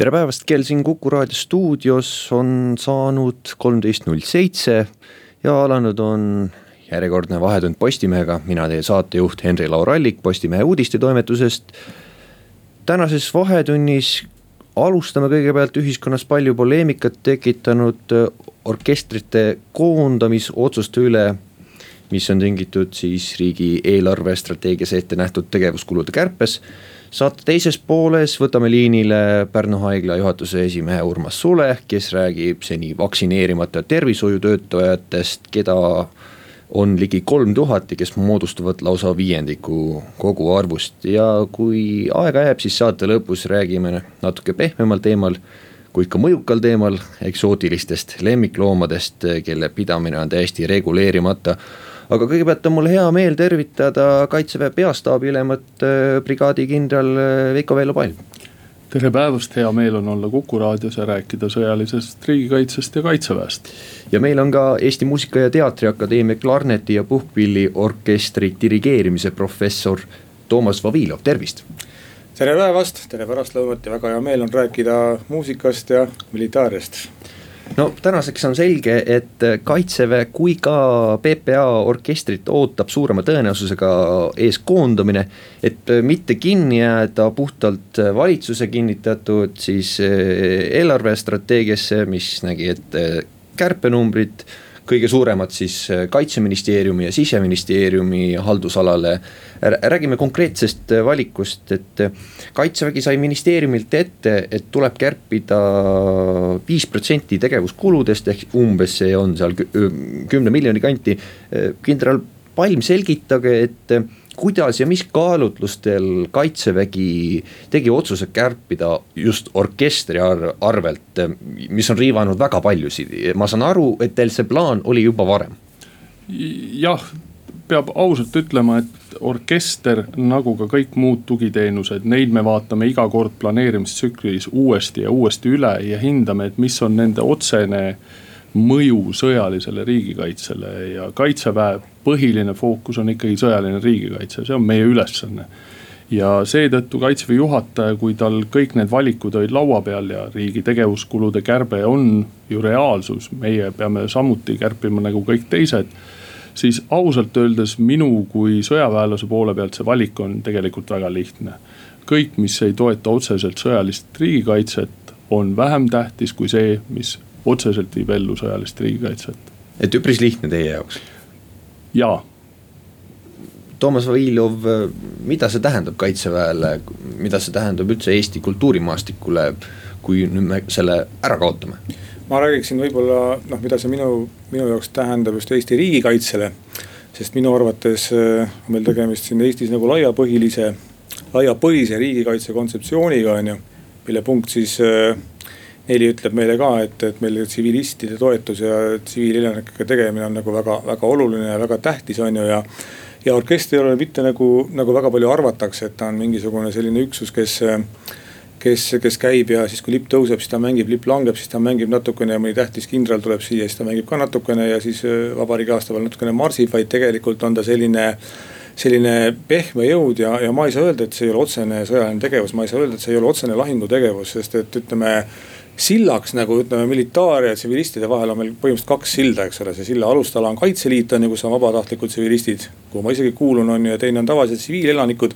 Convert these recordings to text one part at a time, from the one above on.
tere päevast, kell siin Kuku raadio stuudios on saanud kolmteist null seitse ja alanud on järjekordne Vahetund Postimehega, mina teie saatejuht Henri-Laur Allik Postimehe uudistetoimetusest. tänases Vahetunnis alustame kõigepealt ühiskonnas palju poleemikat tekitanud orkestrite koondamisotsuste üle, mis on tingitud siis riigi eelarvestrateegias ette nähtud tegevuskulude kärpes saate teises pooles võtame liinile Pärnu haigla juhatuse esimehe Urmas Sule, kes räägib seni vaktsineerimata tervishoiutöötajatest, keda on ligi kolm tuhat ja kes moodustavad lausa viiendiku koguarvust. Ja kui aega jääb, siis saate lõpus räägime natuke pehmemal teemal kuid ka mõjukal teemal eksootilistest lemmikloomadest, kelle pidamine on täiesti reguleerimata aga kõigepealt on mul hea meel tervitada kaitseväe peastaabi ülemat, äh, brigaadikindral äh, Veiko-Vello Palm tere päevast, hea meel on olla Kuku raadios ja rääkida sõjalisest riigikaitsest ja kaitseväest. ja meil on ka Eesti Muusika- ja Teatriakadeemia klarneti ja puhkpilliorkestri dirigeerimise professor Toomas Vavilov, tervist. tere päevast, tere pärastlõunat ja väga hea meel on rääkida muusikast ja militaariast no tänaseks on selge, et kaitseväe kui ka PPA orkestrit ootab suurema tõenäosusega ees koondamine. et mitte kinni jääda puhtalt valitsuse kinnitatud siis eelarvestrateegiasse, mis nägi ette kärpenumbrid kõige suuremad siis äh, kaitseministeeriumi ja siseministeeriumi haldusalale. räägime konkreetsest äh, valikust, et äh, kaitsevägi sai ministeeriumilt ette, et tuleb kärpida viis protsenti tegevuskuludest ehk umbes see on seal kümne miljoni kanti. kindral Palm, selgitage, et kuidas ja mis kaalutlustel kaitsevägi tegi otsuse kärpida just orkestri ar arvelt, mis on riivanud väga paljusid, ma saan aru, et teil see plaan oli juba varem. jah, peab ausalt ütlema, et orkester nagu ka kõik muud tugiteenused, neid me vaatame iga kord planeerimistsüklis uuesti ja uuesti üle ja hindame, et mis on nende otsene mõju sõjalisele riigikaitsele ja kaitseväe põhiline fookus on ikkagi sõjaline riigikaitse, see on meie ülesanne. ja seetõttu kaitseväe juhataja, kui tal kõik need valikud olid laua peal ja riigi tegevuskulude kärbe on ju reaalsus, meie peame samuti kärpima nagu kõik teised siis ausalt öeldes minu kui sõjaväelase poole pealt see valik on tegelikult väga lihtne. kõik, mis ei toeta otseselt sõjalist riigikaitset, on vähem tähtis kui see, mis otseselt viib ellu sõjalist riigikaitset. et üpris lihtne teie jaoks? jaa. Toomas Vavilov, mida see tähendab kaitseväele, mida see tähendab üldse Eesti kultuurimaastikule, kui nüüd me selle ära kaotame? ma räägiksin võib-olla noh, mida see minu, minu jaoks tähendab just Eesti riigikaitsele. sest minu arvates äh, on meil tegemist siin Eestis nagu laiapõhilise, laiapõhise riigikaitse kontseptsiooniga on ju. mille punkt siis neli ütleb meile ka, et, et meil tsivilistide toetus ja tsiviilelanikega tegemine on nagu väga, väga oluline ja väga tähtis, on ju, ja. ja orkester ei ole mitte nagu, nagu väga palju arvatakse, et ta on mingisugune selline üksus, kes kes, kes käib ja siis, kui lipp tõuseb, siis ta mängib, lipp langeb, siis ta mängib natukene ja mõni tähtis kindral tuleb siia, siis ta mängib ka natukene ja siis äh, vabariigi aastapäeval natukene marsib, vaid tegelikult on ta selline selline pehme jõud ja, ja ma ei saa öelda, et see ei ole otsene sõjaline tegevus, ma ei saa öelda, et see ei ole otsene lahingutegevus, sest et ütleme sillaks nagu ütleme, militaar ja tsivilistide vahel on meil põhimõtteliselt kaks silda, eks ole, see silla alustala on Kaitseliit on ju, kus on vabatahtlikud tsivilistid. kuhu ma isegi kuulun, on ju, ja teine on tavalised tsiviilelanikud.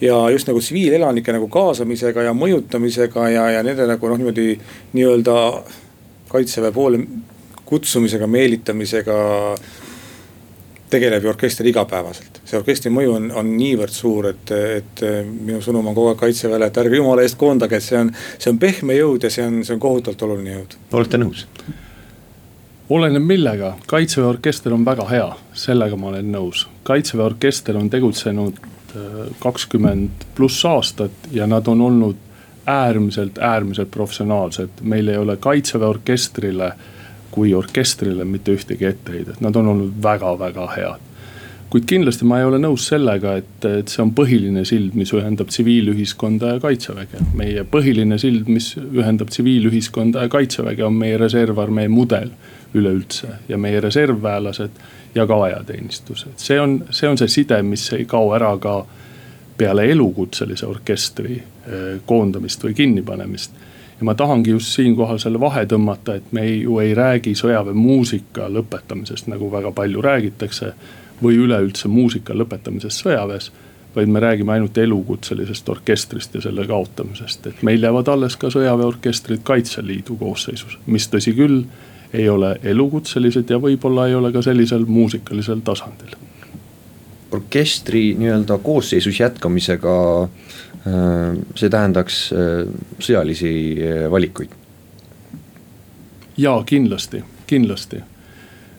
ja just nagu tsiviilelanike nagu kaasamisega ja mõjutamisega ja, ja nende nagu noh, niimoodi nii-öelda kaitseväe poole kutsumisega, meelitamisega tegeleb ju orkester igapäevaselt. see orkestri mõju on, on niivõrd suur, et, et minu sõnum on kogu aeg kaitseväele, et ärge jumala eest koondage, et see on, see on pehme jõud ja see on, see on kohutavalt oluline jõud. olete nõus? oleneb millega, kaitseväe orkester on väga hea, sellega ma olen nõus. kaitseväe orkester on tegutsenud äh, kakskümmend pluss aastat ja nad on olnud äärmiselt, äärmiselt professionaalsed, meil ei ole kaitseväe orkestrile kui orkestrile mitte ühtegi etteheidet, nad on olnud väga-väga head kuid kindlasti ma ei ole nõus sellega, et, et see on põhiline sild, mis ühendab tsiviilühiskonda ja kaitseväge. meie põhiline sild, mis ühendab tsiviilühiskonda ja kaitseväge, on meie reservarmee mudel üleüldse ja meie reservväelased ja ka ajateenistused. see on, see on see side, mis ei kao ära ka peale elukutselise orkestri eh, koondamist või kinnipanemist ja ma tahangi just siinkohal selle vahe tõmmata, et me ei, ju ei räägi sõjaväemuusika lõpetamisest, nagu väga palju räägitakse või üleüldse muusika lõpetamisest sõjaväes vaid me räägime ainult elukutselisest orkestrist ja selle kaotamisest, et meil jäävad alles ka sõjaväeorkestrid Kaitseliidu koosseisus, mis tõsi küll, ei ole elukutselised ja võib-olla ei ole ka sellisel muusikalisel tasandil. orkestri nii-öelda koosseisus jätkamisega äh, see tähendaks äh, sõjalisi äh, valikuid? jaa, kindlasti, kindlasti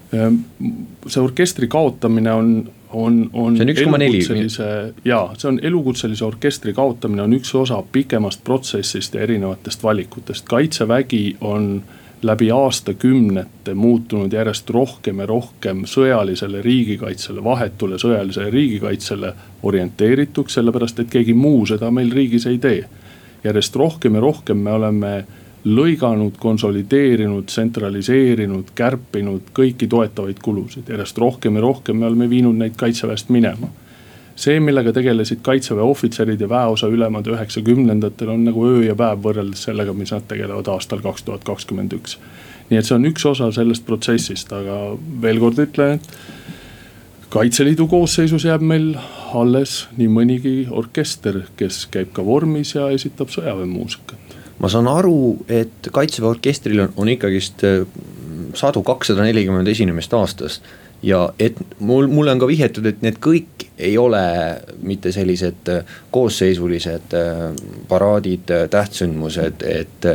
see orkestri kaotamine on, on, on. see on üks koma neli. jaa, see on elukutselise orkestri kaotamine on üks osa pikemast protsessist ja erinevatest valikutest, kaitsevägi on läbi aastakümnete muutunud järjest rohkem ja rohkem sõjalisele riigikaitsele, vahetule sõjalisele riigikaitsele orienteerituks, sellepärast et keegi muu seda meil riigis ei tee. järjest rohkem ja rohkem me oleme lõiganud, konsolideerinud, tsentraliseerinud, kärpinud kõiki toetavaid kulusid. järjest rohkem ja rohkem me oleme viinud neid kaitseväest minema. See, millega tegelesid kaitseväe ohvitserid ja väeosa ülemad üheksakümnendatel on nagu öö ja päev võrreldes sellega, mis nad tegelevad aastal kaks tuhat kakskümmend üks. nii et see on üks osa sellest protsessist, aga veel kord ütlen, et kaitseliidu koosseisus jääb meil alles nii mõnigi orkester, kes käib ka vormis ja esitab sõjaväemuusikat ma saan aru, et kaitseväe orkestril on, on ikkagist äh, sadu, kakssada nelikümmend esinemist aastas. Ja et mul, mulle on ka vihjatud, et need kõik ei ole mitte sellised äh, koosseisulised äh, paraadid, tähtsündmused, et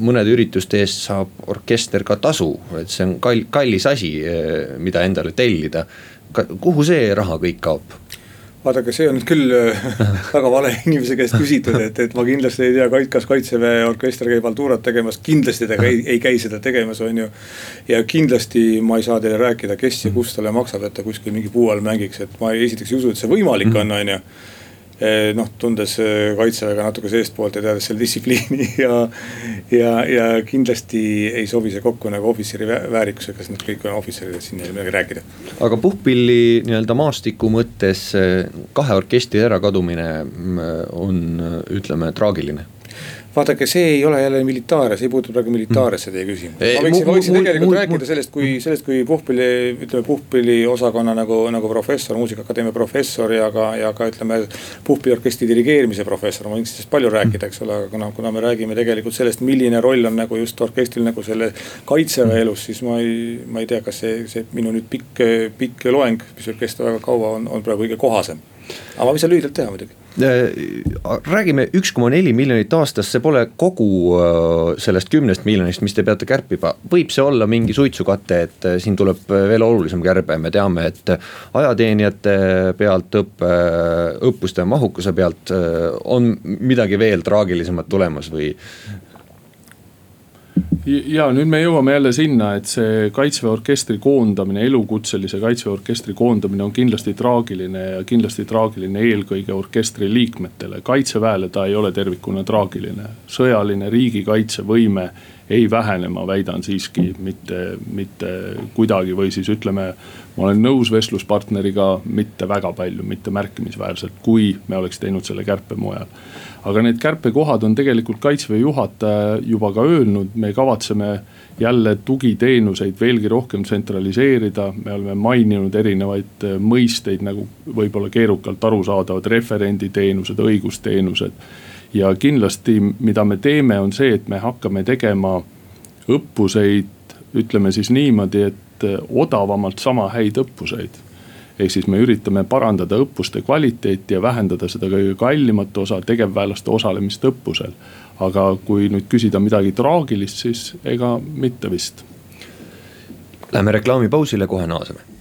mõnede ürituste eest saab orkester ka tasu, et see on kall-, kallis asi, mida endale tellida. kuhu see raha kõik kaob? Vaadake, see on nüüd küll äh, väga vale inimese käest küsitud, et, et ma kindlasti ei tea, kas kaitseväe orkester käib Alturat tegemas, kindlasti ta ei, ei käi seda tegemas, on ju. ja kindlasti ma ei saa teile rääkida, kes ja kus talle maksab, et ta kuskil mingi puu all mängiks, et ma esiteks ei usu, et see võimalik mhm. on, on ju noh, tundes eh, kaitseväega natuke seestpoolt ja teades selle distsipliini ja, ja, ja kindlasti ei sobi see kokku nagu ohvitseri väärikusega, sest nad kõik on ohvitserid, et siin ei ole midagi rääkida. aga puhkpilli nii-öelda maastiku mõttes eh, kahe orkestri ärakadumine mm, on, ütleme, traagiline vaadake, see ei ole jälle militaar, see ei puutu praegu militaaresse teie küsimus. ma võiksin, võiksin tegelikult mul, rääkida sellest, kui, sellest, kui puhkpilli, ütleme puhkpilliosakonna nagu, nagu professor, muusikaakadeemia professor ja ka, ja ka ütleme. puhkpilliorkestri dirigeerimise professor, ma võiks sellest palju rääkida, eks ole, aga kuna, kuna me räägime tegelikult sellest, milline roll on nagu just orkestril nagu selle kaitseväe elus, siis ma ei, ma ei tea, kas see, see minu nüüd pikk, pikk loeng, mis kesta väga kaua, on, on praegu kõige kohasem. aga ma võin seda lühidalt teha muidugi räägime üks koma neli miljonit aastas, see pole kogu äh, sellest kümnest miljonist, mis te peate kärpima. võib see olla mingi suitsukate, et äh, siin tuleb veel olulisem kärbe, me teame, et ajateenijate pealt, õppe, õppuste mahukuse pealt on midagi veel traagilisemat tulemas või ja nüüd me jõuame jälle sinna, et see kaitseväe orkestri koondamine, elukutselise kaitseväe orkestri koondamine on kindlasti traagiline ja kindlasti traagiline eelkõige orkestri liikmetele. kaitseväele ta ei ole tervikuna traagiline, sõjaline riigikaitsevõime ei vähene, ma väidan siiski mitte, mitte kuidagi või siis ütleme. ma olen nõus vestluspartneriga mitte väga palju, mitte märkimisväärselt, kui me oleks teinud selle kärpe mujal aga need kärpekohad on tegelikult kaitseväe juhataja juba ka öelnud, me kavatseme jälle tugiteenuseid veelgi rohkem tsentraliseerida. me oleme maininud erinevaid mõisteid nagu võib-olla keerukalt arusaadavad referenditeenused, õigusteenused. Ja kindlasti, mida me teeme, on see, et me hakkame tegema õppuseid, ütleme siis niimoodi, et äh, odavamalt sama häid õppuseid ehk siis me üritame parandada õppuste kvaliteeti ja vähendada seda kõige kallimat osa, tegevväelaste osalemist õppusel. aga kui nüüd küsida midagi traagilist, siis ega mitte vist. Läheme reklaamipausile, kohe naaseme.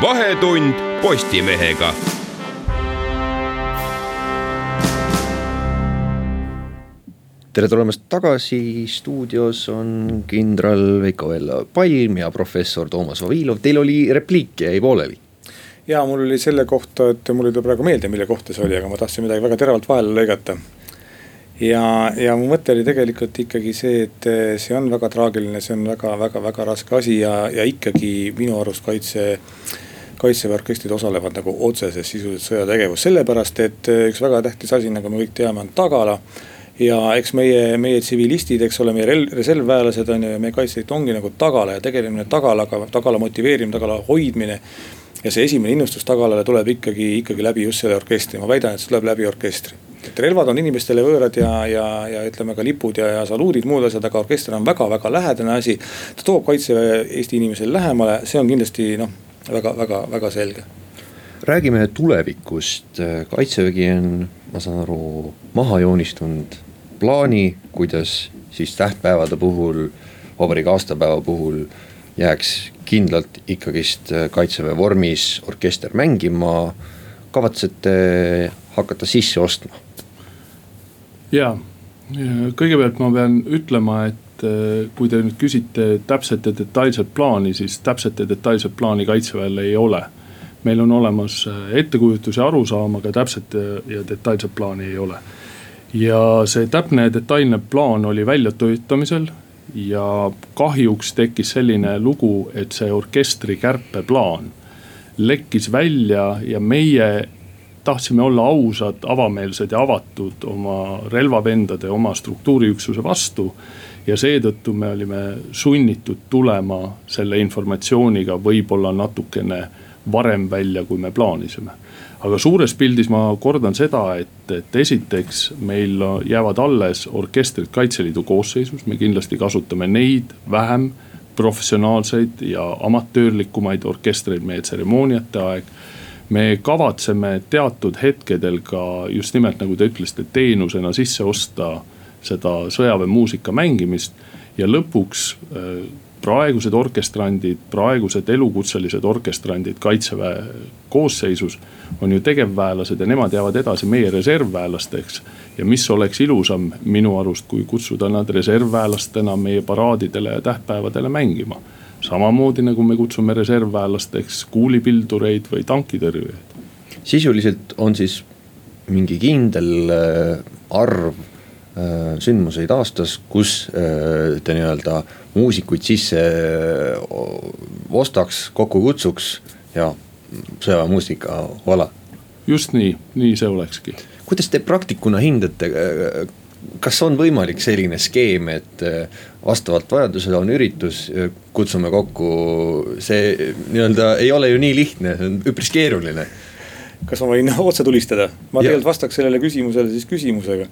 vahetund Postimehega. tere tulemast tagasi, stuudios on kindral Veiko-Vello Palm ja professor Toomas Vavilov, teil oli repliik jäi pooleli ja mul oli selle kohta, et mul ei tule praegu meelde, mille kohta see oli, aga ma tahtsin midagi väga teravalt vahele lõigata. ja, ja mu mõte oli tegelikult ikkagi see, et see on väga traagiline, see on väga-väga-väga raske asi ja, ja ikkagi minu arust kaitse kaitseväe orkestrid osalevad nagu otseses sisuliselt sõjategevus, sellepärast et üks väga tähtis asi, nagu me kõik teame, on tagala ja eks meie, meie tsivilistid, eks ole, meie reservväelased on ju ja meie kaitseliit ongi nagu tagala ja tegelemine tagalaga, tagala motiveerimine, tagala hoidmine. ja see esimene innustus tagalale tuleb ikkagi, ikkagi läbi just selle orkestri, ma väidan, et see tuleb läbi orkestri. et relvad on inimestele võõrad ja, ja, ja ütleme ka lipud ja, ja saluudid, muud asjad, aga orkester on väga-väga lähedane asi. ta toob kaitseväe Eesti inimesele lähemale, see on kindlasti noh, väga-väga-väga selge räägime tulevikust, kaitsevägi on, ma saan aru, maha joonistunud plaani, kuidas siis tähtpäevade puhul, vabariigi aastapäeva puhul jääks kindlalt ikkagist kaitseväe vormis orkester mängima. kavatsete hakata sisse ostma? ja, kõigepealt ma pean ütlema, et eh, kui te nüüd küsite täpset ja detailset plaani, siis täpset ja detailset plaani kaitseväel ei ole. meil on olemas eh, ettekujutus ja arusaam, aga täpset ja detailset plaani ei ole ja see täpne ja detailne plaan oli väljatöötamisel ja kahjuks tekkis selline lugu, et see orkestri kärpeplaan lekkis välja ja meie tahtsime olla ausad, avameelsed ja avatud oma relvavendade, oma struktuuriüksuse vastu. Ja seetõttu me olime sunnitud tulema selle informatsiooniga võib-olla natukene varem välja, kui me plaanisime aga suures pildis ma kordan seda, et, et esiteks meil jäävad alles orkestrid Kaitseliidu koosseisus, me kindlasti kasutame neid vähem professionaalseid ja amatöörlikumaid orkestreid meie tseremooniate aeg. me kavatseme teatud hetkedel ka just nimelt nagu te ütlesite, teenusena sisse osta seda sõjaväemuusika mängimist ja lõpuks äh, praegused orkestrandid, praegused elukutselised orkestrandid kaitseväe koosseisus on ju tegevväelased ja nemad jäävad edasi meie reservväelasteks. ja mis oleks ilusam minu arust, kui kutsuda nad reservväelastena meie paraadidele ja tähtpäevadele mängima. samamoodi nagu me kutsume reservväelasteks kuulipildureid või tankitõrjujaid. sisuliselt on siis mingi kindel äh, arv sündmuseid aastas, kus äh, te nii-öelda muusikuid sisse äh, ostaks, kokku kutsuks ja sõjaväemuusika, voilà. just nii, nii see olekski. kuidas te praktikuna hindate, kas on võimalik selline skeem, et vastavalt vajadusele on üritus, kutsume kokku, see nii-öelda ei ole ju nii lihtne, see on üpris keeruline kas ma võin otse tulistada? ma tegelikult vastaks sellele küsimusele siis küsimusega.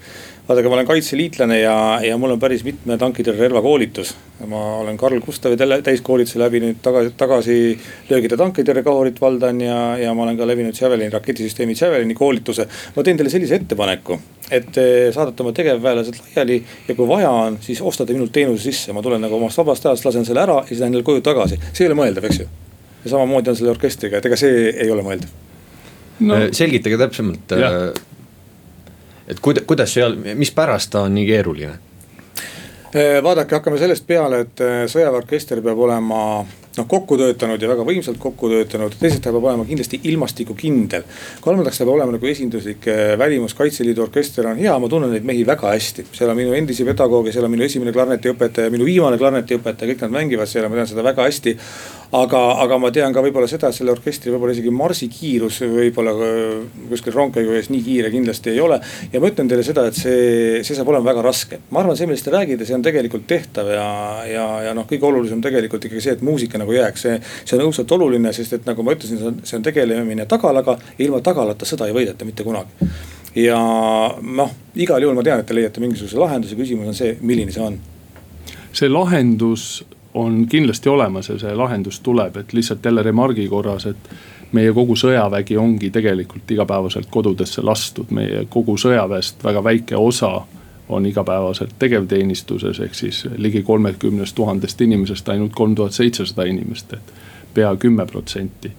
vaadake, ma olen kaitseliitlane ja, ja mul on päris mitme tankitõrje relvakoolitus. ma olen Karl Gustavi täiskoolituse läbinud tagasi, tagasilöögide tankitõrje kahurit valdan ja, ja ma olen ka läbinud Javelini raketisüsteemi Javelini koolituse. ma teen teile sellise ettepaneku, et te saadate oma tegevväelased laiali ja kui vaja on, siis ostate minult teenuse sisse, ma tulen nagu omast vabast ajast, lasen selle ära ja siis lähen jälle koju tagasi, see ei ole mõeldav, eks ju. ja samamoodi on selle orkestriga, et ega see ei ole mõeldav no.. Äh, selgitage täpsemalt, äh, et kuida-, kuidas seal, mispärast ta on nii keeruline? Äh, vaadake, hakkame sellest peale, et sõjaväeorkester peab olema noh kokku töötanud ja väga võimsalt kokku töötanud, teiseks ta peab olema kindlasti ilmastikukindel. kolmandaks ta peab olema nagu esinduslik välimus, Kaitseliidu orkester on hea, ma tunnen neid mehi väga hästi. seal on minu endisi pedagooge, seal on minu esimene klarnetiõpetaja, minu viimane klarnetiõpetaja, kõik nad mängivad seal ja ma tean seda väga hästi aga, aga ma tean ka võib-olla seda, et selle orkestri võib-olla isegi marsikiirus võib-olla äh, kuskil rongkäigu ees nii kiire kindlasti ei ole. ja ma ütlen teile seda, et see, see saab olema väga raske. ma arvan, see, millest te räägite, see on tegelikult tehtav ja, ja, ja noh, kõige olulisem tegelikult ikkagi see, et muusika nagu jääks, see, see on õudselt oluline, sest et nagu ma ütlesin, see on, see on tegelemine tagalaga. ilma tagalata sõda ei võideta mitte kunagi. ja noh, igal juhul ma tean, et te leiate mingisuguse lahenduse, küsimus on see, milline see on see lahendus on kindlasti olemas ja see lahendus tuleb, et lihtsalt jälle remargi korras, et meie kogu sõjavägi ongi tegelikult igapäevaselt kodudesse lastud, meie kogu sõjaväest väga väike osa on igapäevaselt tegevteenistuses, ehk siis ligi kolmekümnest tuhandest inimesest ainult kolm tuhat seitsesada inimest, et pea kümme protsenti.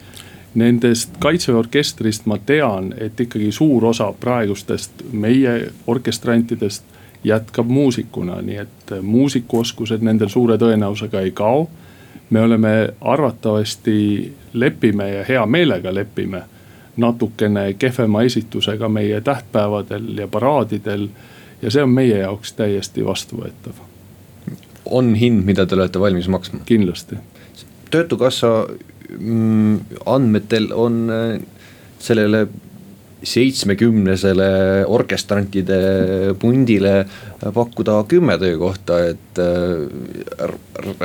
Nendest kaitseväe orkestrist ma tean, et ikkagi suur osa praegustest meie orkestrantidest jätkab muusikuna, nii et muusikuoskused nendel suure tõenäosusega ei kao. me oleme arvatavasti lepime ja hea meelega lepime natukene kehvema esitusega meie tähtpäevadel ja paraadidel. ja see on meie jaoks täiesti vastuvõetav. on hind, mida te olete valmis maksma? kindlasti. töötukassa mm, andmetel on äh, sellele seitsmekümnesele orkestrantide pundile pakkuda kümme töökohta, et äh,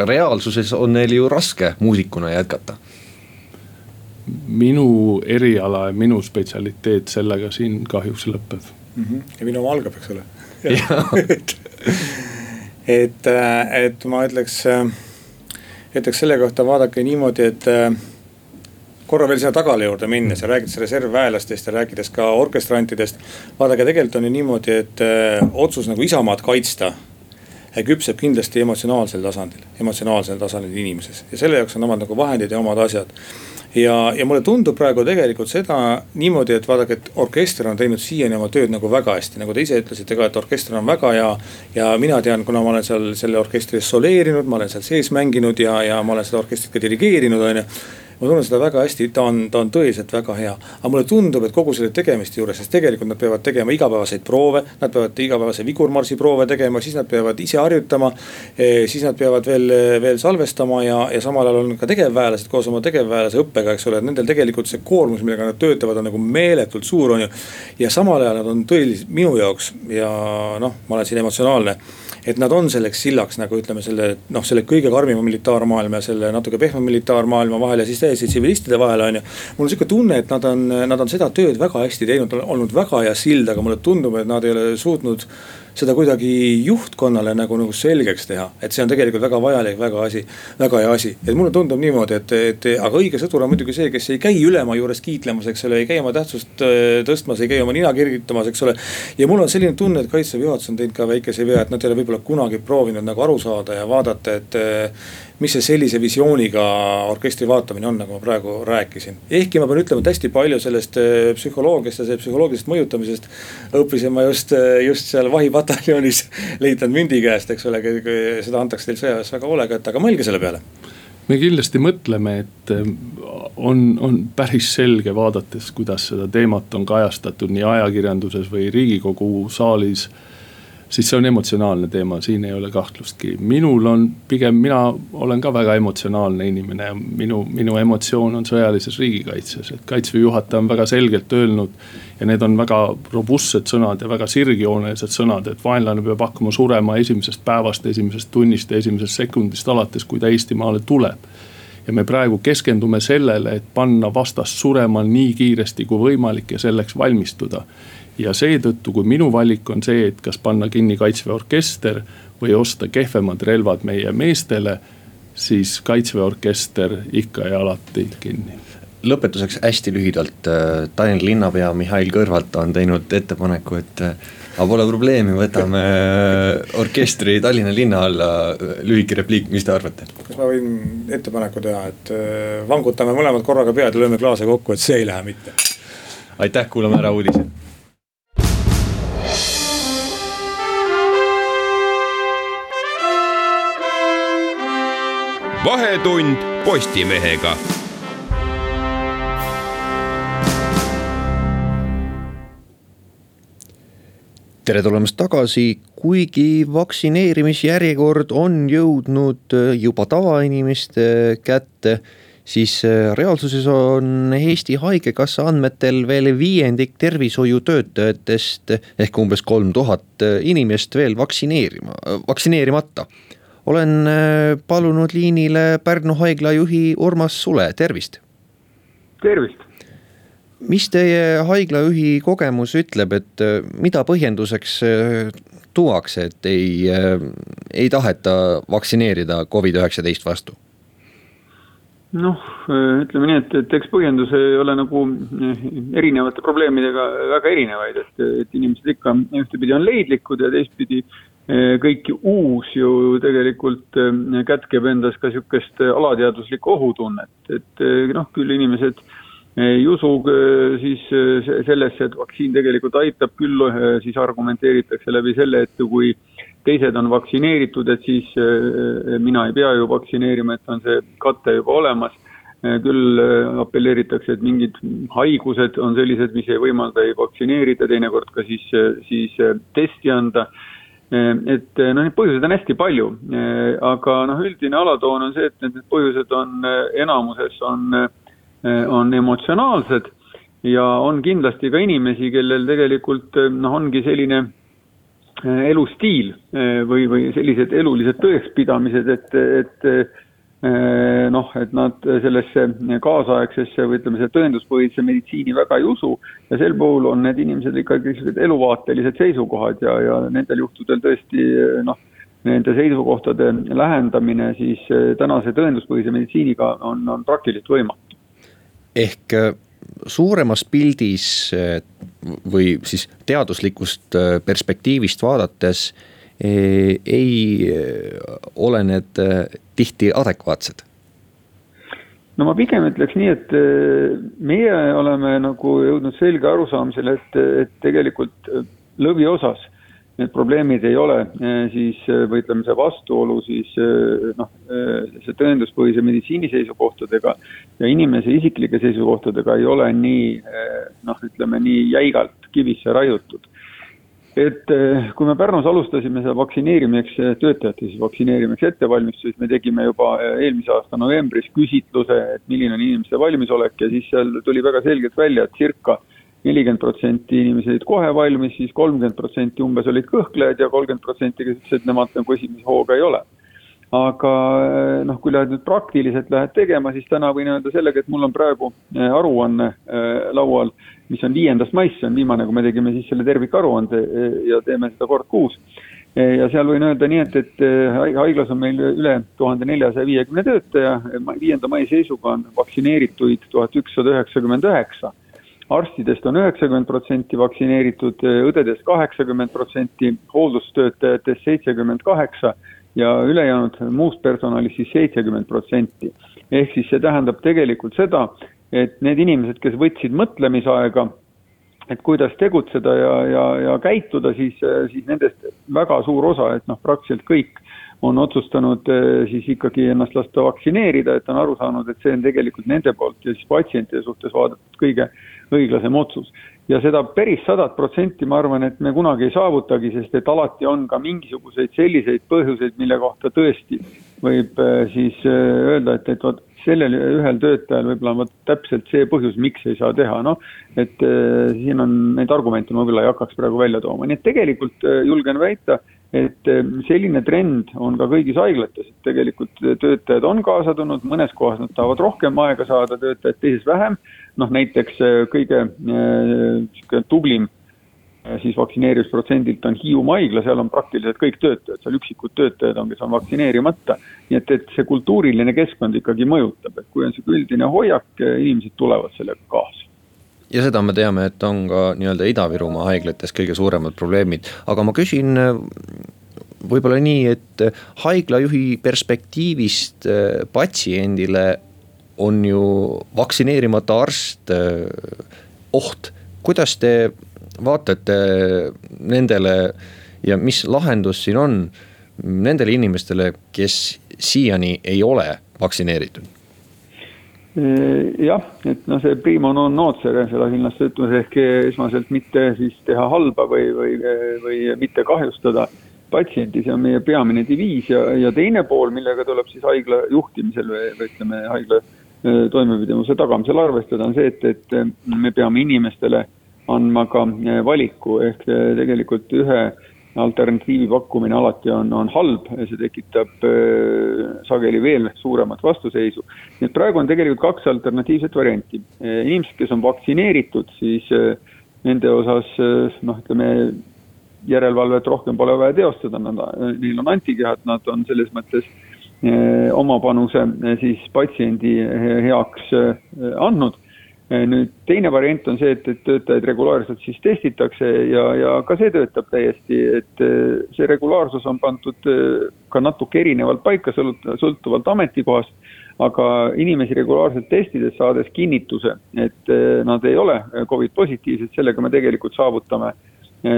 reaalsuses on neil ju raske muusikuna jätkata. minu eriala ja minu spetsialiteet sellega siin kahjuks lõpeb mm. -hmm. ja minu oma algab, eks ole et, et, äh, et ma ütleks, äh, ütleks selle kohta vaadake niimoodi, et korra veel sinna tagala juurde minnes ja rääkides reservväelastest ja rääkides ka orkestrantidest. vaadake, tegelikult on ju niimoodi, et öö, äh, otsus nagu isamaad kaitsta küpseb kindlasti emotsionaalsel tasandil, emotsionaalsel tasandil inimeses ja selle jaoks on omad nagu vahendid ja omad asjad. ja, ja mulle tundub praegu tegelikult seda niimoodi, et vaadake, et orkester on teinud siiani oma tööd nagu väga hästi, nagu te ise ütlesite ka, et orkester on väga hea. ja mina tean, kuna ma olen seal selle orkestris soleerinud, ma olen seal sees mänginud ja, ja ma olen seda orkestrit ka dirigeerinud, on ju ma tunnen seda väga hästi, ta on, ta on tõeliselt väga hea. aga mulle tundub, et kogu selle tegemiste juures, sest tegelikult nad peavad tegema igapäevaseid proove, nad peavad igapäevase vigurmarsi proove tegema, siis nad peavad ise harjutama. Eh, siis nad peavad veel, veel salvestama ja, ja samal ajal on ka tegevväelased koos oma tegevväelase õppega, eks ole, et nendel tegelikult see koormus, millega nad töötavad, on nagu meeletult suur, on ju. ja samal ajal nad on tõeliselt minu jaoks ja noh, ma olen siin emotsionaalne et nad on selleks sillaks nagu ütleme selle noh, selle kõige karmima militaarmaailma ja selle natuke pehme militaarmaailma vahel ja siis täiesti tsivilistide vahel on ju. mul on sihuke tunne, et nad on, nad on seda tööd väga hästi teinud, olnud väga hea sild, aga mulle tundub, et nad ei ole suutnud seda kuidagi juhtkonnale nagu, nagu selgeks teha, et see on tegelikult väga vajalik, väga asi, väga hea asi. et mulle tundub niimoodi, et, et aga õige sõdur on muidugi see, kes ei käi ülema juures kiitlemas, eks ole, ei käi oma tähtsust äh, tõstmas, ei käi oma nina kergitamas, eks ole. ja mul on selline tunne, et kaitseväe juhatus on teinud ka väikese vea, et nad ei ole võib-olla kunagi proovinud nagu aru saada ja vaadata, et mis see sellise visiooniga orkestri vaatamine on, nagu ma praegu rääkisin. ehkki ma pean ütlema, et hästi palju sellest äh, psühholoogiast ja psühholoogilisest mõjutamisest õppisin ma just, äh, just seal vahipataljonis leitnant Mündi käest, eks ole, seda antakse teil sõjaväes väga hoolega, et aga mõelge selle peale me kindlasti mõtleme, et äh, on, on päris selge, vaadates, kuidas seda teemat on kajastatud nii ajakirjanduses või riigikogu saalis siis see on emotsionaalne teema, siin ei ole kahtlustki. minul on pigem, mina olen ka väga emotsionaalne inimene ja minu, minu emotsioon on sõjalises riigikaitses, et kaitseväe juhataja on väga selgelt öelnud. ja need on väga robustsed sõnad ja väga sirgjoonelised sõnad, et vaenlane peab hakkama surema esimesest päevast, esimesest tunnist ja esimesest sekundist alates, kui ta Eestimaale tuleb ja me praegu keskendume sellele, et panna vastast surema nii kiiresti kui võimalik ja selleks valmistuda ja seetõttu, kui minu valik on see, et kas panna kinni kaitseväe orkester või osta kehvemad relvad meie meestele, siis kaitseväe orkester ikka ja alati kinni lõpetuseks hästi lühidalt, äh, Tallinna linnapea Mihhail Kõlvart on teinud ettepaneku, et äh, aga pole probleemi, võtame äh, orkestri Tallinna linna alla, lühike repliik, mis te arvate? kas ma võin ettepaneku teha, et vangutame mõlemad korraga pead ja lööme klaase kokku, et see ei lähe mitte. aitäh, kuulame ära uudised vahetund Postimehega. tere tulemast tagasi, kuigi vaktsineerimisjärjekord on jõudnud juba tavainimeste kätte, siis reaalsuses on Eesti Haigekassa andmetel veel viiendik tervishoiutöötajatest ehk umbes kolm tuhat inimest veel vaktsineerima, vaktsineerimata olen äh, palunud liinile Pärnu haigla juhi Urmas Sule, tervist. tervist. mis teie haiglajuhi kogemus ütleb, et äh, mida põhjenduseks äh, tuuakse, et ei, ei taheta vaktsineerida Covid-19 vastu? noh, ütleme nii, et, et eks põhjendus ei ole nagu erinevate probleemidega väga erinevaid, et, et inimesed ikka ühtepidi on leidlikud ja teistpidi kõik uus ju tegelikult eh, kätkeb endas ka sihukest alateaduslikku ohutunnet, et eh, noh, küll inimesed ei usu siis sellesse, et vaktsiin tegelikult aitab, küll siis argumenteeritakse läbi selle, et kui teised on vaktsineeritud, et siis mina ei pea ju vaktsineerima, et on see kate juba olemas küll apelleeritakse, et mingid haigused on sellised, mis ei võimalda ei vaktsineerida, teinekord ka siis, siis testi anda. Et noh, neid põhjuseid on hästi palju, aga noh, üldine alatoon on see, et need põhjused on enamuses on, on emotsionaalsed ja on kindlasti ka inimesi, kellel tegelikult noh, ongi selline elustiil või, või sellised elulised tõekspidamised, et, et noh, et nad sellesse kaasaegsesse või ütleme, selle tõenduspõhise meditsiini väga ei usu ja sel puhul on need inimesed ikkagi sellised eluvaatelised seisukohad ja, ja nendel juhtudel tõesti noh, nende seisukohtade lähendamine siis äh, tänase tõenduspõhise meditsiiniga on, on praktiliselt võimatu. ehk äh, suuremas pildis või siis teaduslikust perspektiivist vaadates ei ole need tihti adekvaatsed? no ma pigem ütleks nii, et meie oleme nagu jõudnud selge arusaamisele, et, et tegelikult lõviosas need probleemid ei ole siis või ütleme, see vastuolu siis noh, see tõenduspõhise meditsiini seisukohtadega ja inimese isiklike seisukohtadega ei ole nii noh, ütleme nii jäigalt kivisse raiutud et eh, kui me Pärnus alustasime seda vaktsineerimiseks, eh, töötajate siis vaktsineerimiseks ettevalmistusi, siis me tegime juba eh, eelmise aasta novembris küsitluse, et milline on inimeste valmisolek ja siis seal tuli väga selgelt välja, et circa nelikümmend protsenti inimesi olid kohe valmis, siis kolmkümmend protsenti umbes olid kõhklejad ja kolmkümmend protsenti, kes ütlesid, et nemad nagu esimese hooga ei ole aga noh, kui lähed nüüd praktiliselt lähed tegema, siis täna võin öelda sellega, et mul on praegu äh, aruanne äh, laual, mis on viiendast maist, see on viimane, kui me tegime siis selle tervikaruande ja teeme seda kord kuus. ja seal võin öelda nii, et, et haiglas on meil üle tuhande neljasaja viiekümne töötaja, viienda mai seisuga on vaktsineerituid tuhat ükssada üheksakümmend üheksa. Arstidest on üheksakümmend protsenti vaktsineeritud, õdedest kaheksakümmend protsenti, hooldustöötajatest seitsekümmend kaheksa ja ülejäänud muust personalist siis seitsekümmend protsenti. ehk siis see tähendab tegelikult seda, et need inimesed, kes võtsid mõtlemisaega, et kuidas tegutseda ja, ja, ja käituda, siis, siis nendest väga suur osa, et noh, praktiliselt kõik on otsustanud eh, siis ikkagi ennast lasta vaktsineerida, et on aru saanud, et see on tegelikult nende poolt ja siis patsientide suhtes vaadatud kõige õiglasem otsus ja seda päris sadat protsenti ma arvan, et me kunagi ei saavutagi, sest et alati on ka mingisuguseid selliseid põhjuseid, mille kohta tõesti võib äh, siis äh, öelda, et, et vot sellel ühel töötajal võib-olla on vot täpselt see põhjus, miks ei saa teha, noh. et äh, siin on neid argumente ma võib-olla ei hakkaks praegu välja tooma, nii et tegelikult julgen väita, et selline trend on ka kõigis haiglates, et tegelikult töötajad on kaasa tulnud, mõnes kohas nad tahavad rohkem aega saada, töötajad teises vähem. Noh, näiteks äh, kõige äh, tublim siis vaktsineerimisprotsendilt on Hiiumaa haigla, seal on praktiliselt kõik töötajad, seal üksikud töötajad on, kes on vaktsineerimata. nii et, et see kultuuriline keskkond ikkagi mõjutab, et kui on niisugune üldine hoiak, inimesed tulevad sellega kaasa ja seda me teame, et on ka nii-öelda Ida-Virumaa haiglates kõige suuremad probleemid, aga ma küsin võib-olla nii, et haiglajuhi perspektiivist patsiendile on ju vaktsineerimata arst äh, oht. kuidas te vaatate nendele ja mis lahendus siin on nendele inimestele, kes siiani ei ole vaktsineeritud? Jah, et noh, see primo non nocere, seda hinnlaste ütlus ehk esmaselt mitte siis teha halba või, või, või mitte kahjustada patsienti, see on meie peamine diviis. Ja, ja teine pool, millega tuleb siis haigla juhtimisel või, või ütleme, haigla Äh, toimepidevuse tagamisel arvestada, on see, et, et äh, me peame inimestele andma ka äh, valiku, ehk tegelikult ühe alternatiivi pakkumine alati on, on halb, see tekitab äh, sageli veel suuremat vastuseisu. nii et praegu on tegelikult kaks alternatiivset varianti. inimesed, kes on vaktsineeritud, siis äh, nende osas äh, noh, ütleme järelevalvet rohkem pole vaja teostada, nad, neil on antikehad, nad on selles mõttes äh, oma panuse siis patsiendi heaks andnud. Nüüd teine variant on see, et, et töötajaid regulaarselt siis testitakse ja, ja ka see töötab täiesti, et see regulaarsus on pandud ka natuke erinevalt paika, sõltuvalt ametikohast. aga inimesi regulaarselt testides, saades kinnituse, et nad ei ole Covid positiivsed, sellega me tegelikult saavutame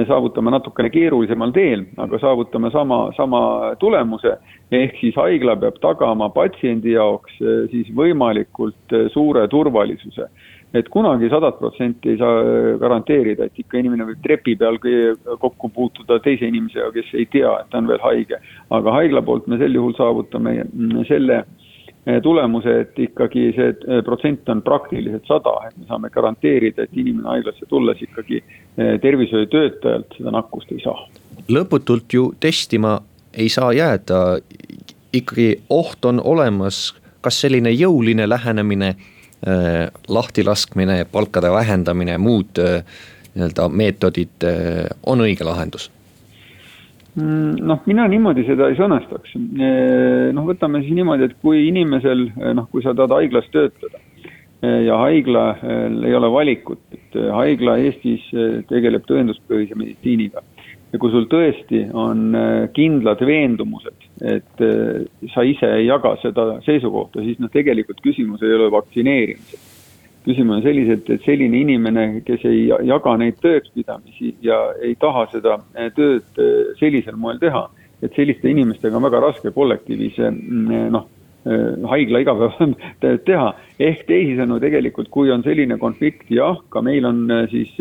saavutame natukene keerulisemal teel, aga saavutame sama, sama tulemuse. ehk siis haigla peab tagama patsiendi jaoks siis võimalikult suure turvalisuse et kunagi sadat protsenti ei saa äh, garanteerida, et ikka inimene võib trepi peal kokku puutuda teise inimesega, kes ei tea, et ta on veel haige. aga haigla poolt me sel juhul saavutame mm, selle äh, tulemuse, et ikkagi see äh, protsent on praktiliselt sada, et me saame garanteerida, et inimene haiglasse tulles ikkagi tervishoiutöötajalt seda nakkust ei saa. lõputult ju testima ei saa jääda, ikkagi oht on olemas, kas selline jõuline lähenemine Äh, lahtilaskmine, palkade vähendamine, muud äh, nii-öelda meetodid äh, on õige lahendus? Mm, noh, mina niimoodi seda ei sõnastaks. noh, võtame siis niimoodi, et kui inimesel, noh, kui sa tahad haiglas töötada ja haiglal ei ole valikut, et haigla Eestis tegeleb tõenduspõhise meditsiiniga ja kui sul tõesti on äh, kindlad veendumused, et äh, sa ise ei jaga seda seisukohta, siis noh, tegelikult küsimus ei ole vaktsineerimises. küsimus on selliselt, et selline inimene, kes ei jaga neid tõekspidamisi ja ei taha seda äh, tööd sellisel moel teha, et selliste inimestega on väga raske kollektiivis noh, haigla igapäevatööd teha. ehk teisisõnu tegelikult, kui on selline konflikt, jah, ka meil on siis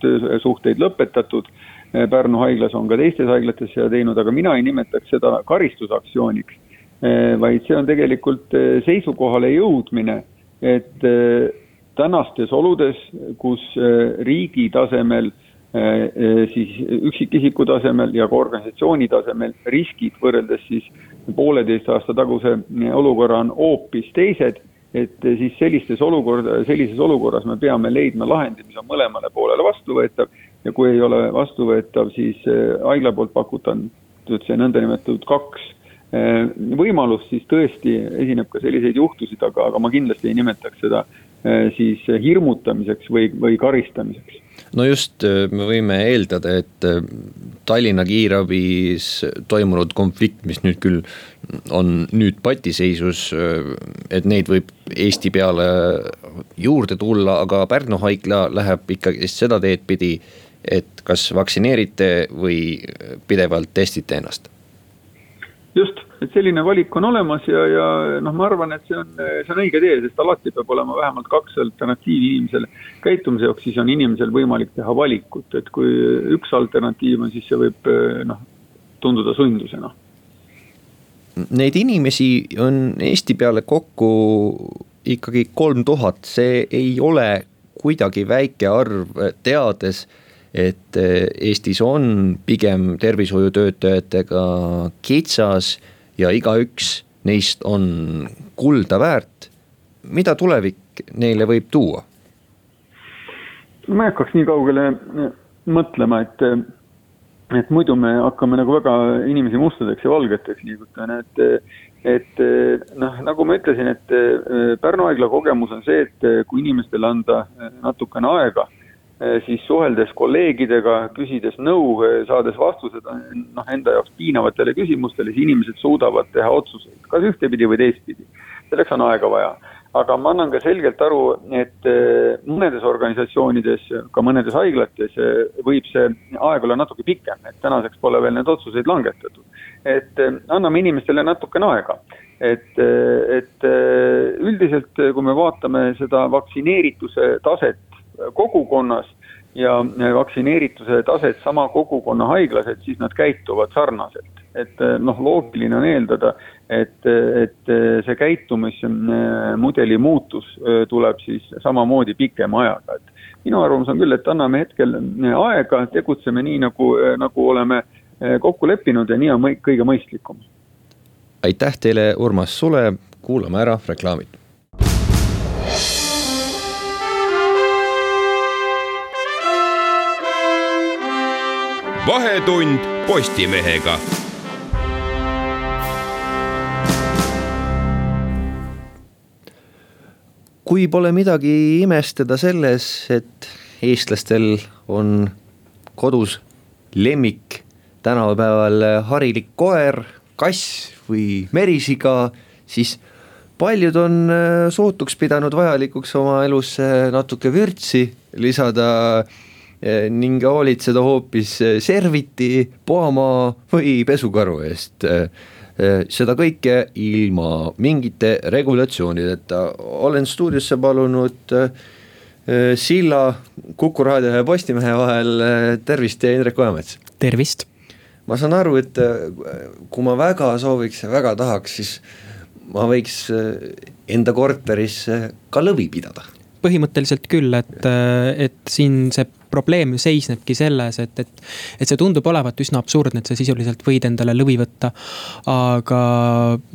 töösuhteid lõpetatud Pärnu haiglas on ka teistes haiglates seda teinud, aga mina ei nimetaks seda karistusaktsiooniks. Eh, vaid see on tegelikult eh, seisukohale jõudmine, et tänastes oludes, kus riigi tasemel siis üksikisiku tasemel ja ka organisatsiooni tasemel riskid võrreldes siis pooleteist aasta taguse olukorra on hoopis teised, et siis sellistes olukord, sellises olukorras me peame leidma lahendi, mis on mõlemale poolele vastuvõetav ja kui ei ole vastuvõetav, siis äh, haigla poolt pakutatud see nõndanimetatud kaks äh, võimalust, siis tõesti esineb ka selliseid juhtusid, aga, aga ma kindlasti ei nimetaks seda äh, siis hirmutamiseks või, või karistamiseks. No just, me võime eeldada, et Tallinna kiirabis toimunud konflikt, mis nüüd küll on nüüd patiseisus, et neid võib Eesti peale juurde tulla, aga Pärnu haigla läheb ikkagi seda teed pidi et kas vaktsineerite või pidevalt testite ennast? just, et selline valik on olemas ja, ja noh, ma arvan, et see on, see on õige tee, sest alati peab olema vähemalt kaks alternatiivi inimesele käitumise jaoks, siis on inimesel võimalik teha valikut, et kui üks alternatiiv on, siis see võib noh, tunduda sundusena. Neid inimesi on Eesti peale kokku ikkagi kolm tuhat, see ei ole kuidagi väike arv, teades et eh, Eestis on pigem tervishoiutöötajatega kitsas ja igaüks neist on kulda väärt. mida tulevik neile võib tuua? ma ei hakkaks nii kaugele eh, mõtlema, et, eh, et muidu me hakkame nagu väga inimesi mustadeks ja valgeteks liigutama, et et noh, nagu ma ütlesin, et Pärnu haigla kogemus on see, et kui inimestele anda natukene aega siis suheldes kolleegidega, küsides nõu, eh, saades vastused noh, enda jaoks piinavatele küsimustele, siis inimesed suudavad teha otsuseid, kas ühtepidi või teistpidi. selleks on aega vaja. aga ma annan ka selgelt aru, et eh, mõnedes organisatsioonides, ka mõnedes haiglates võib see aeg olla natuke pikem, et tänaseks pole veel need otsuseid langetatud. et anname inimestele natukene aega et, et üldiselt, kui me vaatame seda vaktsineerituse taset kogukonnas ja vaktsineerituse taset sama kogukonna haiglas, et siis nad käituvad sarnaselt. et noh, loogiline on eeldada, et, et see käitumismudeli muutus tuleb siis samamoodi pikema ajaga, et minu arvamus on küll, et anname hetkel aega, tegutseme nii, nagu, nagu oleme kokku leppinud ja nii on kõige mõistlikum. aitäh teile, Urmas Sule, kuulame ära reklaamid vahetund Postimehega. kui pole midagi imestada selles, et eestlastel on kodus lemmik tänapäeval harilik koer, kass või merisiga, siis paljud on sootuks pidanud vajalikuks oma elusse natuke vürtsi lisada ning hoolitseda hoopis serviti, puhamaa või pesukaru eest seda kõike ilma mingite regulatsioonideta, olen stuudiosse palunud Silla, Kuku raadio ja Postimehe vahel, tervist, Indrek Ojamets! tervist! ma saan aru, et kui ma väga sooviks ja väga tahaks, siis ma võiks enda korteris ka lõvi pidada põhimõtteliselt küll, et, et siin see probleem seisnebki selles, et, et, et see tundub olevat üsna absurdne, et sa sisuliselt võid endale lõvi võtta. aga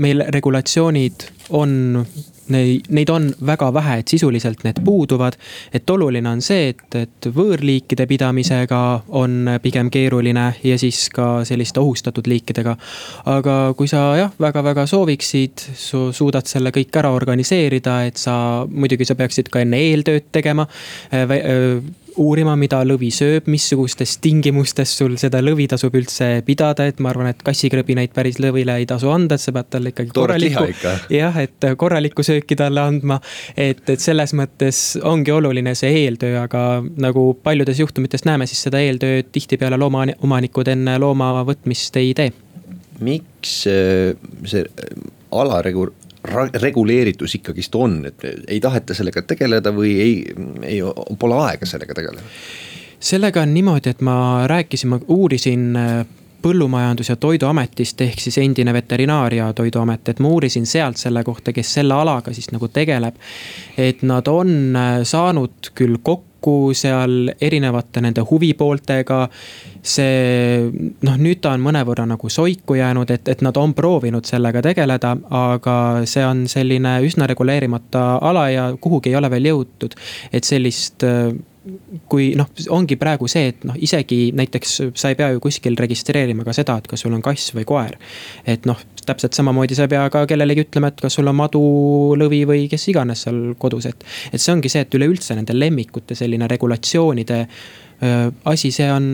meil regulatsioonid on neid, neid on väga vähe, et sisuliselt need puuduvad. et oluline on see, et, et võõrliikide pidamisega on pigem keeruline ja siis ka selliste ohustatud liikidega. aga kui sa jah, väga-väga sooviksid, sa suudad selle kõik ära organiseerida, et sa, muidugi sa peaksid ka enne eeltööd tegema uurima, mida lõvi sööb, missugustes tingimustes sul seda lõvi tasub üldse pidada, et ma arvan, et kassikrõbinaid päris lõvile ei tasu anda, et sa pead talle ikkagi korralikku. jah, et korralikku sööki talle andma. et, et selles mõttes ongi oluline see eeltöö, aga nagu paljudes juhtumites näeme, siis seda eeltööd tihtipeale loomaomanikud enne looma võtmist ei tee. miks äh, see alaregur-, reguleeritus ikkagist on, et ei taheta sellega tegeleda või ei, ei, pole aega sellega tegeleda? sellega on niimoodi, et ma rääkisin, ma uurisin äh, põllumajandus- ja toiduametist ehk siis endine veterinaar- ja toiduamet, et ma uurisin sealt selle kohta, kes selle alaga siis nagu tegeleb. et nad on äh, saanud küll kokku kokku seal erinevate nende huvipooltega. see noh, nüüd ta on mõnevõrra nagu soiku jäänud, et, et nad on proovinud sellega tegeleda, aga see on selline üsna reguleerimata ala ja kuhugi ei ole veel jõutud. et sellist kui noh, ongi praegu see, et noh, isegi näiteks sa ei pea ju kuskil registreerima ka seda, et kas sul on kass või koer. et noh, täpselt samamoodi sa ei pea ka kellelegi ütlema, et kas sul on madu, lõvi või kes iganes seal kodus, et. et see ongi see, et üleüldse nende lemmikute selline regulatsioonide öö, asi, see on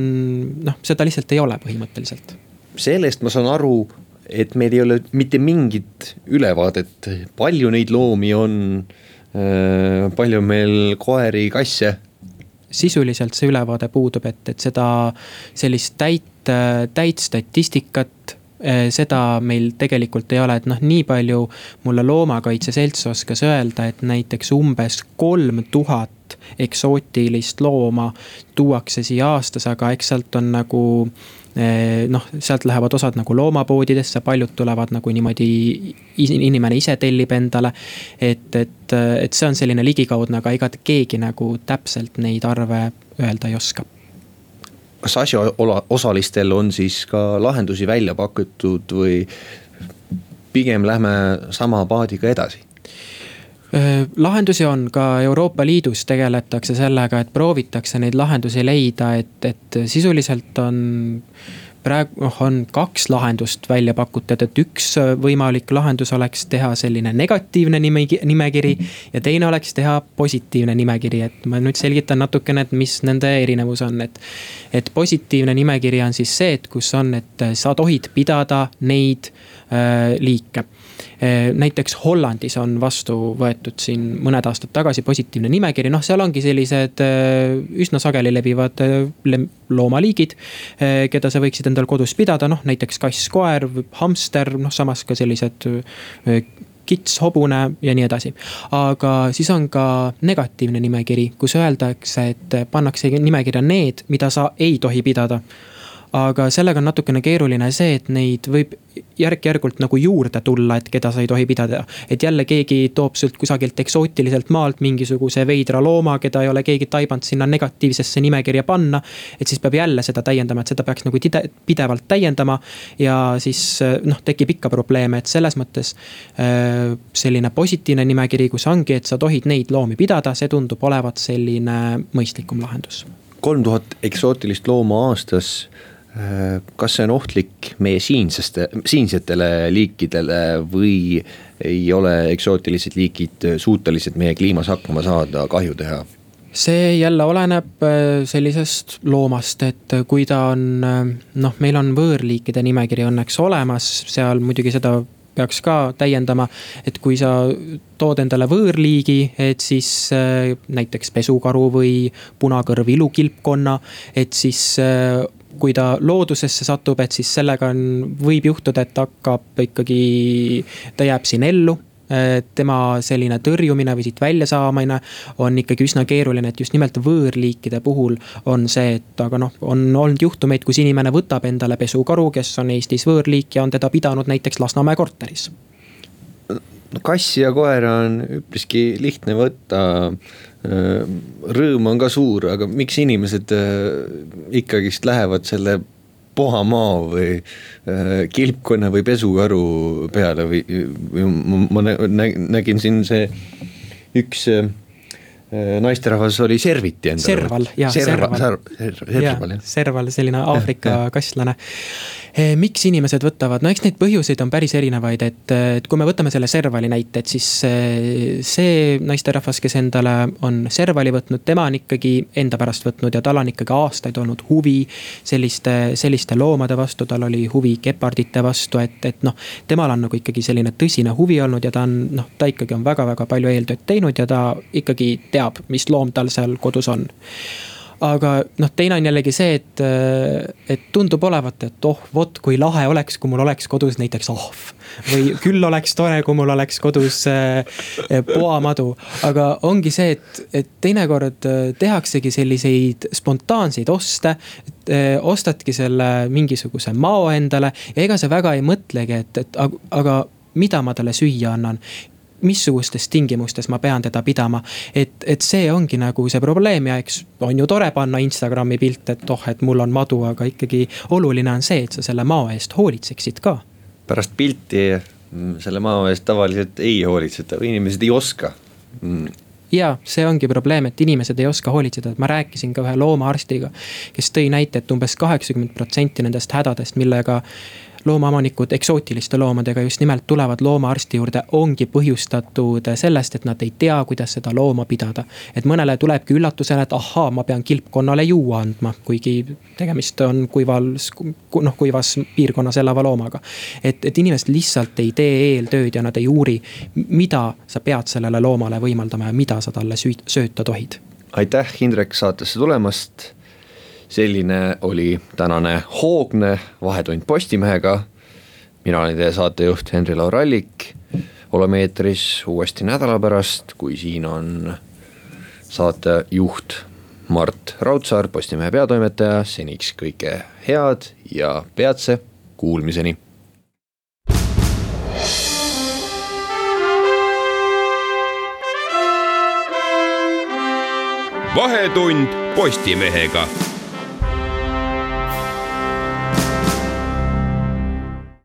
noh, seda lihtsalt ei ole põhimõtteliselt. sellest ma saan aru, et meil ei ole mitte mingit ülevaadet, palju neid loomi on palju meil koeri, kasse sisuliselt see ülevaade puudub, et, et seda sellist täit, täit statistikat eh, seda meil tegelikult ei ole, et noh, nii palju mulle Loomakaitse Selts oskas öelda, et näiteks umbes kolm tuhat eksootilist looma tuuakse siia aastas, aga eks sealt on nagu noh, sealt lähevad osad nagu loomapoodidesse, paljud tulevad nagu niimoodi, inimene ise tellib endale. et, et, et see on selline ligikaudne, aga ega keegi nagu täpselt neid arve öelda ei oska kas asjaosalistel on siis ka lahendusi välja pakutud või pigem lähme sama paadiga edasi? Lahendusi on, ka Euroopa Liidus tegeletakse sellega, et proovitakse neid lahendusi leida, et, et sisuliselt on praegu noh, on kaks lahendust välja pakutud, et üks võimalik lahendus oleks teha selline negatiivne nimekiri ja teine oleks teha positiivne nimekiri, et ma nüüd selgitan natukene, et mis nende erinevus on, et. et positiivne nimekiri on siis see, et kus on, et sa tohid pidada neid äh, liike Eh, näiteks Hollandis on vastu võetud siin mõned aastad tagasi positiivne nimekiri, noh, seal ongi sellised eh, üsna sageli levivad loomaliigid. keda sa võiksid endal kodus pidada, noh näiteks kass, koer, hamster, noh samas ka sellised kits, hobune ja nii edasi. aga siis on ka negatiivne nimekiri, kus öeldakse, et pannakse nimekirja need, mida sa ei tohi pidada aga sellega on natukene keeruline see, et neid võib järk-järgult nagu juurde tulla, et keda sa ei tohi pidada. et jälle keegi toob sult kusagilt eksootiliselt maalt mingisuguse veidra looma, keda ei ole keegi taibanud sinna negatiivsesse nimekirja panna. et siis peab jälle seda täiendama, et seda peaks nagu tide, pidevalt täiendama. ja siis noh, tekib ikka probleeme, et selles mõttes äh, selline positiivne nimekiri, kus ongi, et sa tohid neid loomi pidada, see tundub olevat selline mõistlikum lahendus kolm tuhat eksootilist looma aastas Äh, kas see on ohtlik meie siinseste, siinsetele liikidele või ei ole eksootilised liigid suutelised meie kliimas hakkama saada, kahju teha? see jälle oleneb äh, sellisest loomast, et kui ta on, äh, noh, meil on võõrliikide nimekiri õnneks olemas, seal muidugi seda peaks ka täiendama. et kui sa tood endale võõrliigi, et siis äh, näiteks pesukaru või punakõrv ilukilpkonna, et siis äh, kui ta loodusesse satub, et siis sellega on, võib juhtuda, et hakkab ikkagi, ta jääb siin ellu tema selline tõrjumine või siit väljasaamine on ikkagi üsna keeruline, et just nimelt võõrliikide puhul on see, et aga noh, on olnud juhtumeid, kus inimene võtab endale pesukaru, kes on Eestis võõrliik ja on teda pidanud näiteks Lasnamäe korteris no kassi ja koera on üpriski lihtne võtta. Äh, rõõm on ka suur, aga miks inimesed äh, ikkagist lähevad selle pohamaa või äh, kilpkonna või pesukaru peale või, või ma nägin siin see üks naisterahvas oli serviti endale. serval, jaa, serval. serval, serval, jah. serval, selline Aafrika kasslane Eh, miks inimesed võtavad, no eks neid põhjuseid on päris erinevaid, et, et kui me võtame selle Servali näite, et siis eh, see naisterahvas, kes endale on Servali võtnud, tema on ikkagi enda pärast võtnud ja tal on ikkagi aastaid olnud huvi selliste, selliste loomade vastu, tal oli huvi gepardite vastu, et, et noh. temal on nagu ikkagi selline tõsine huvi olnud ja ta on noh, ta ikkagi on väga-väga palju eeltööd teinud ja ta ikkagi teab, mis loom tal seal kodus on aga noh, teine on jällegi see, et, et tundub olevat, et oh, vot kui lahe oleks, kui mul oleks kodus näiteks ahv. või küll oleks tore, kui mul oleks kodus äh, poamadu. aga ongi see, et, et teinekord äh, tehaksegi selliseid spontaanseid oste. Äh, ostadki selle mingisuguse mao endale ja ega sa väga ei mõtlegi, et, et aga mida ma talle süüa annan missugustes tingimustes ma pean teda pidama. et, et see ongi nagu see probleem ja eks on ju tore panna Instagrami pilt, et oh, et mul on madu, aga ikkagi oluline on see, et sa selle mao eest hoolitseksid ka. pärast pilti mm, selle mao eest tavaliselt ei hoolitseta või inimesed ei oska mm ja see ongi probleem, et inimesed ei oska hoolitseda, et ma rääkisin ka ühe loomaarstiga, kes tõi näite, et umbes kaheksakümmend protsenti nendest hädadest, millega loomaomanikud eksootiliste loomadega just nimelt tulevad loomaarsti juurde, ongi põhjustatud sellest, et nad ei tea, kuidas seda looma pidada. et mõnele tulebki üllatusena, et ahaa, ma pean kilpkonnale juua andma, kuigi tegemist on kuival, noh kuivas piirkonnas elava loomaga. et, et inimesed lihtsalt ei tee eeltööd ja nad ei uuri, mida sa pead sellele loomale võimaldama ja mida sa talle sööta tohid. aitäh, Indrek, saatesse tulemast selline oli tänane hoogne Vahetund Postimehega. mina olen teie saatejuht Henri-Laur Allik. oleme eetris uuesti nädala pärast, kui siin on saatejuht Mart Raudsaar, Postimehe peatoimetaja, seniks kõike head ja peatse kuulmiseni. vahetund Postimehega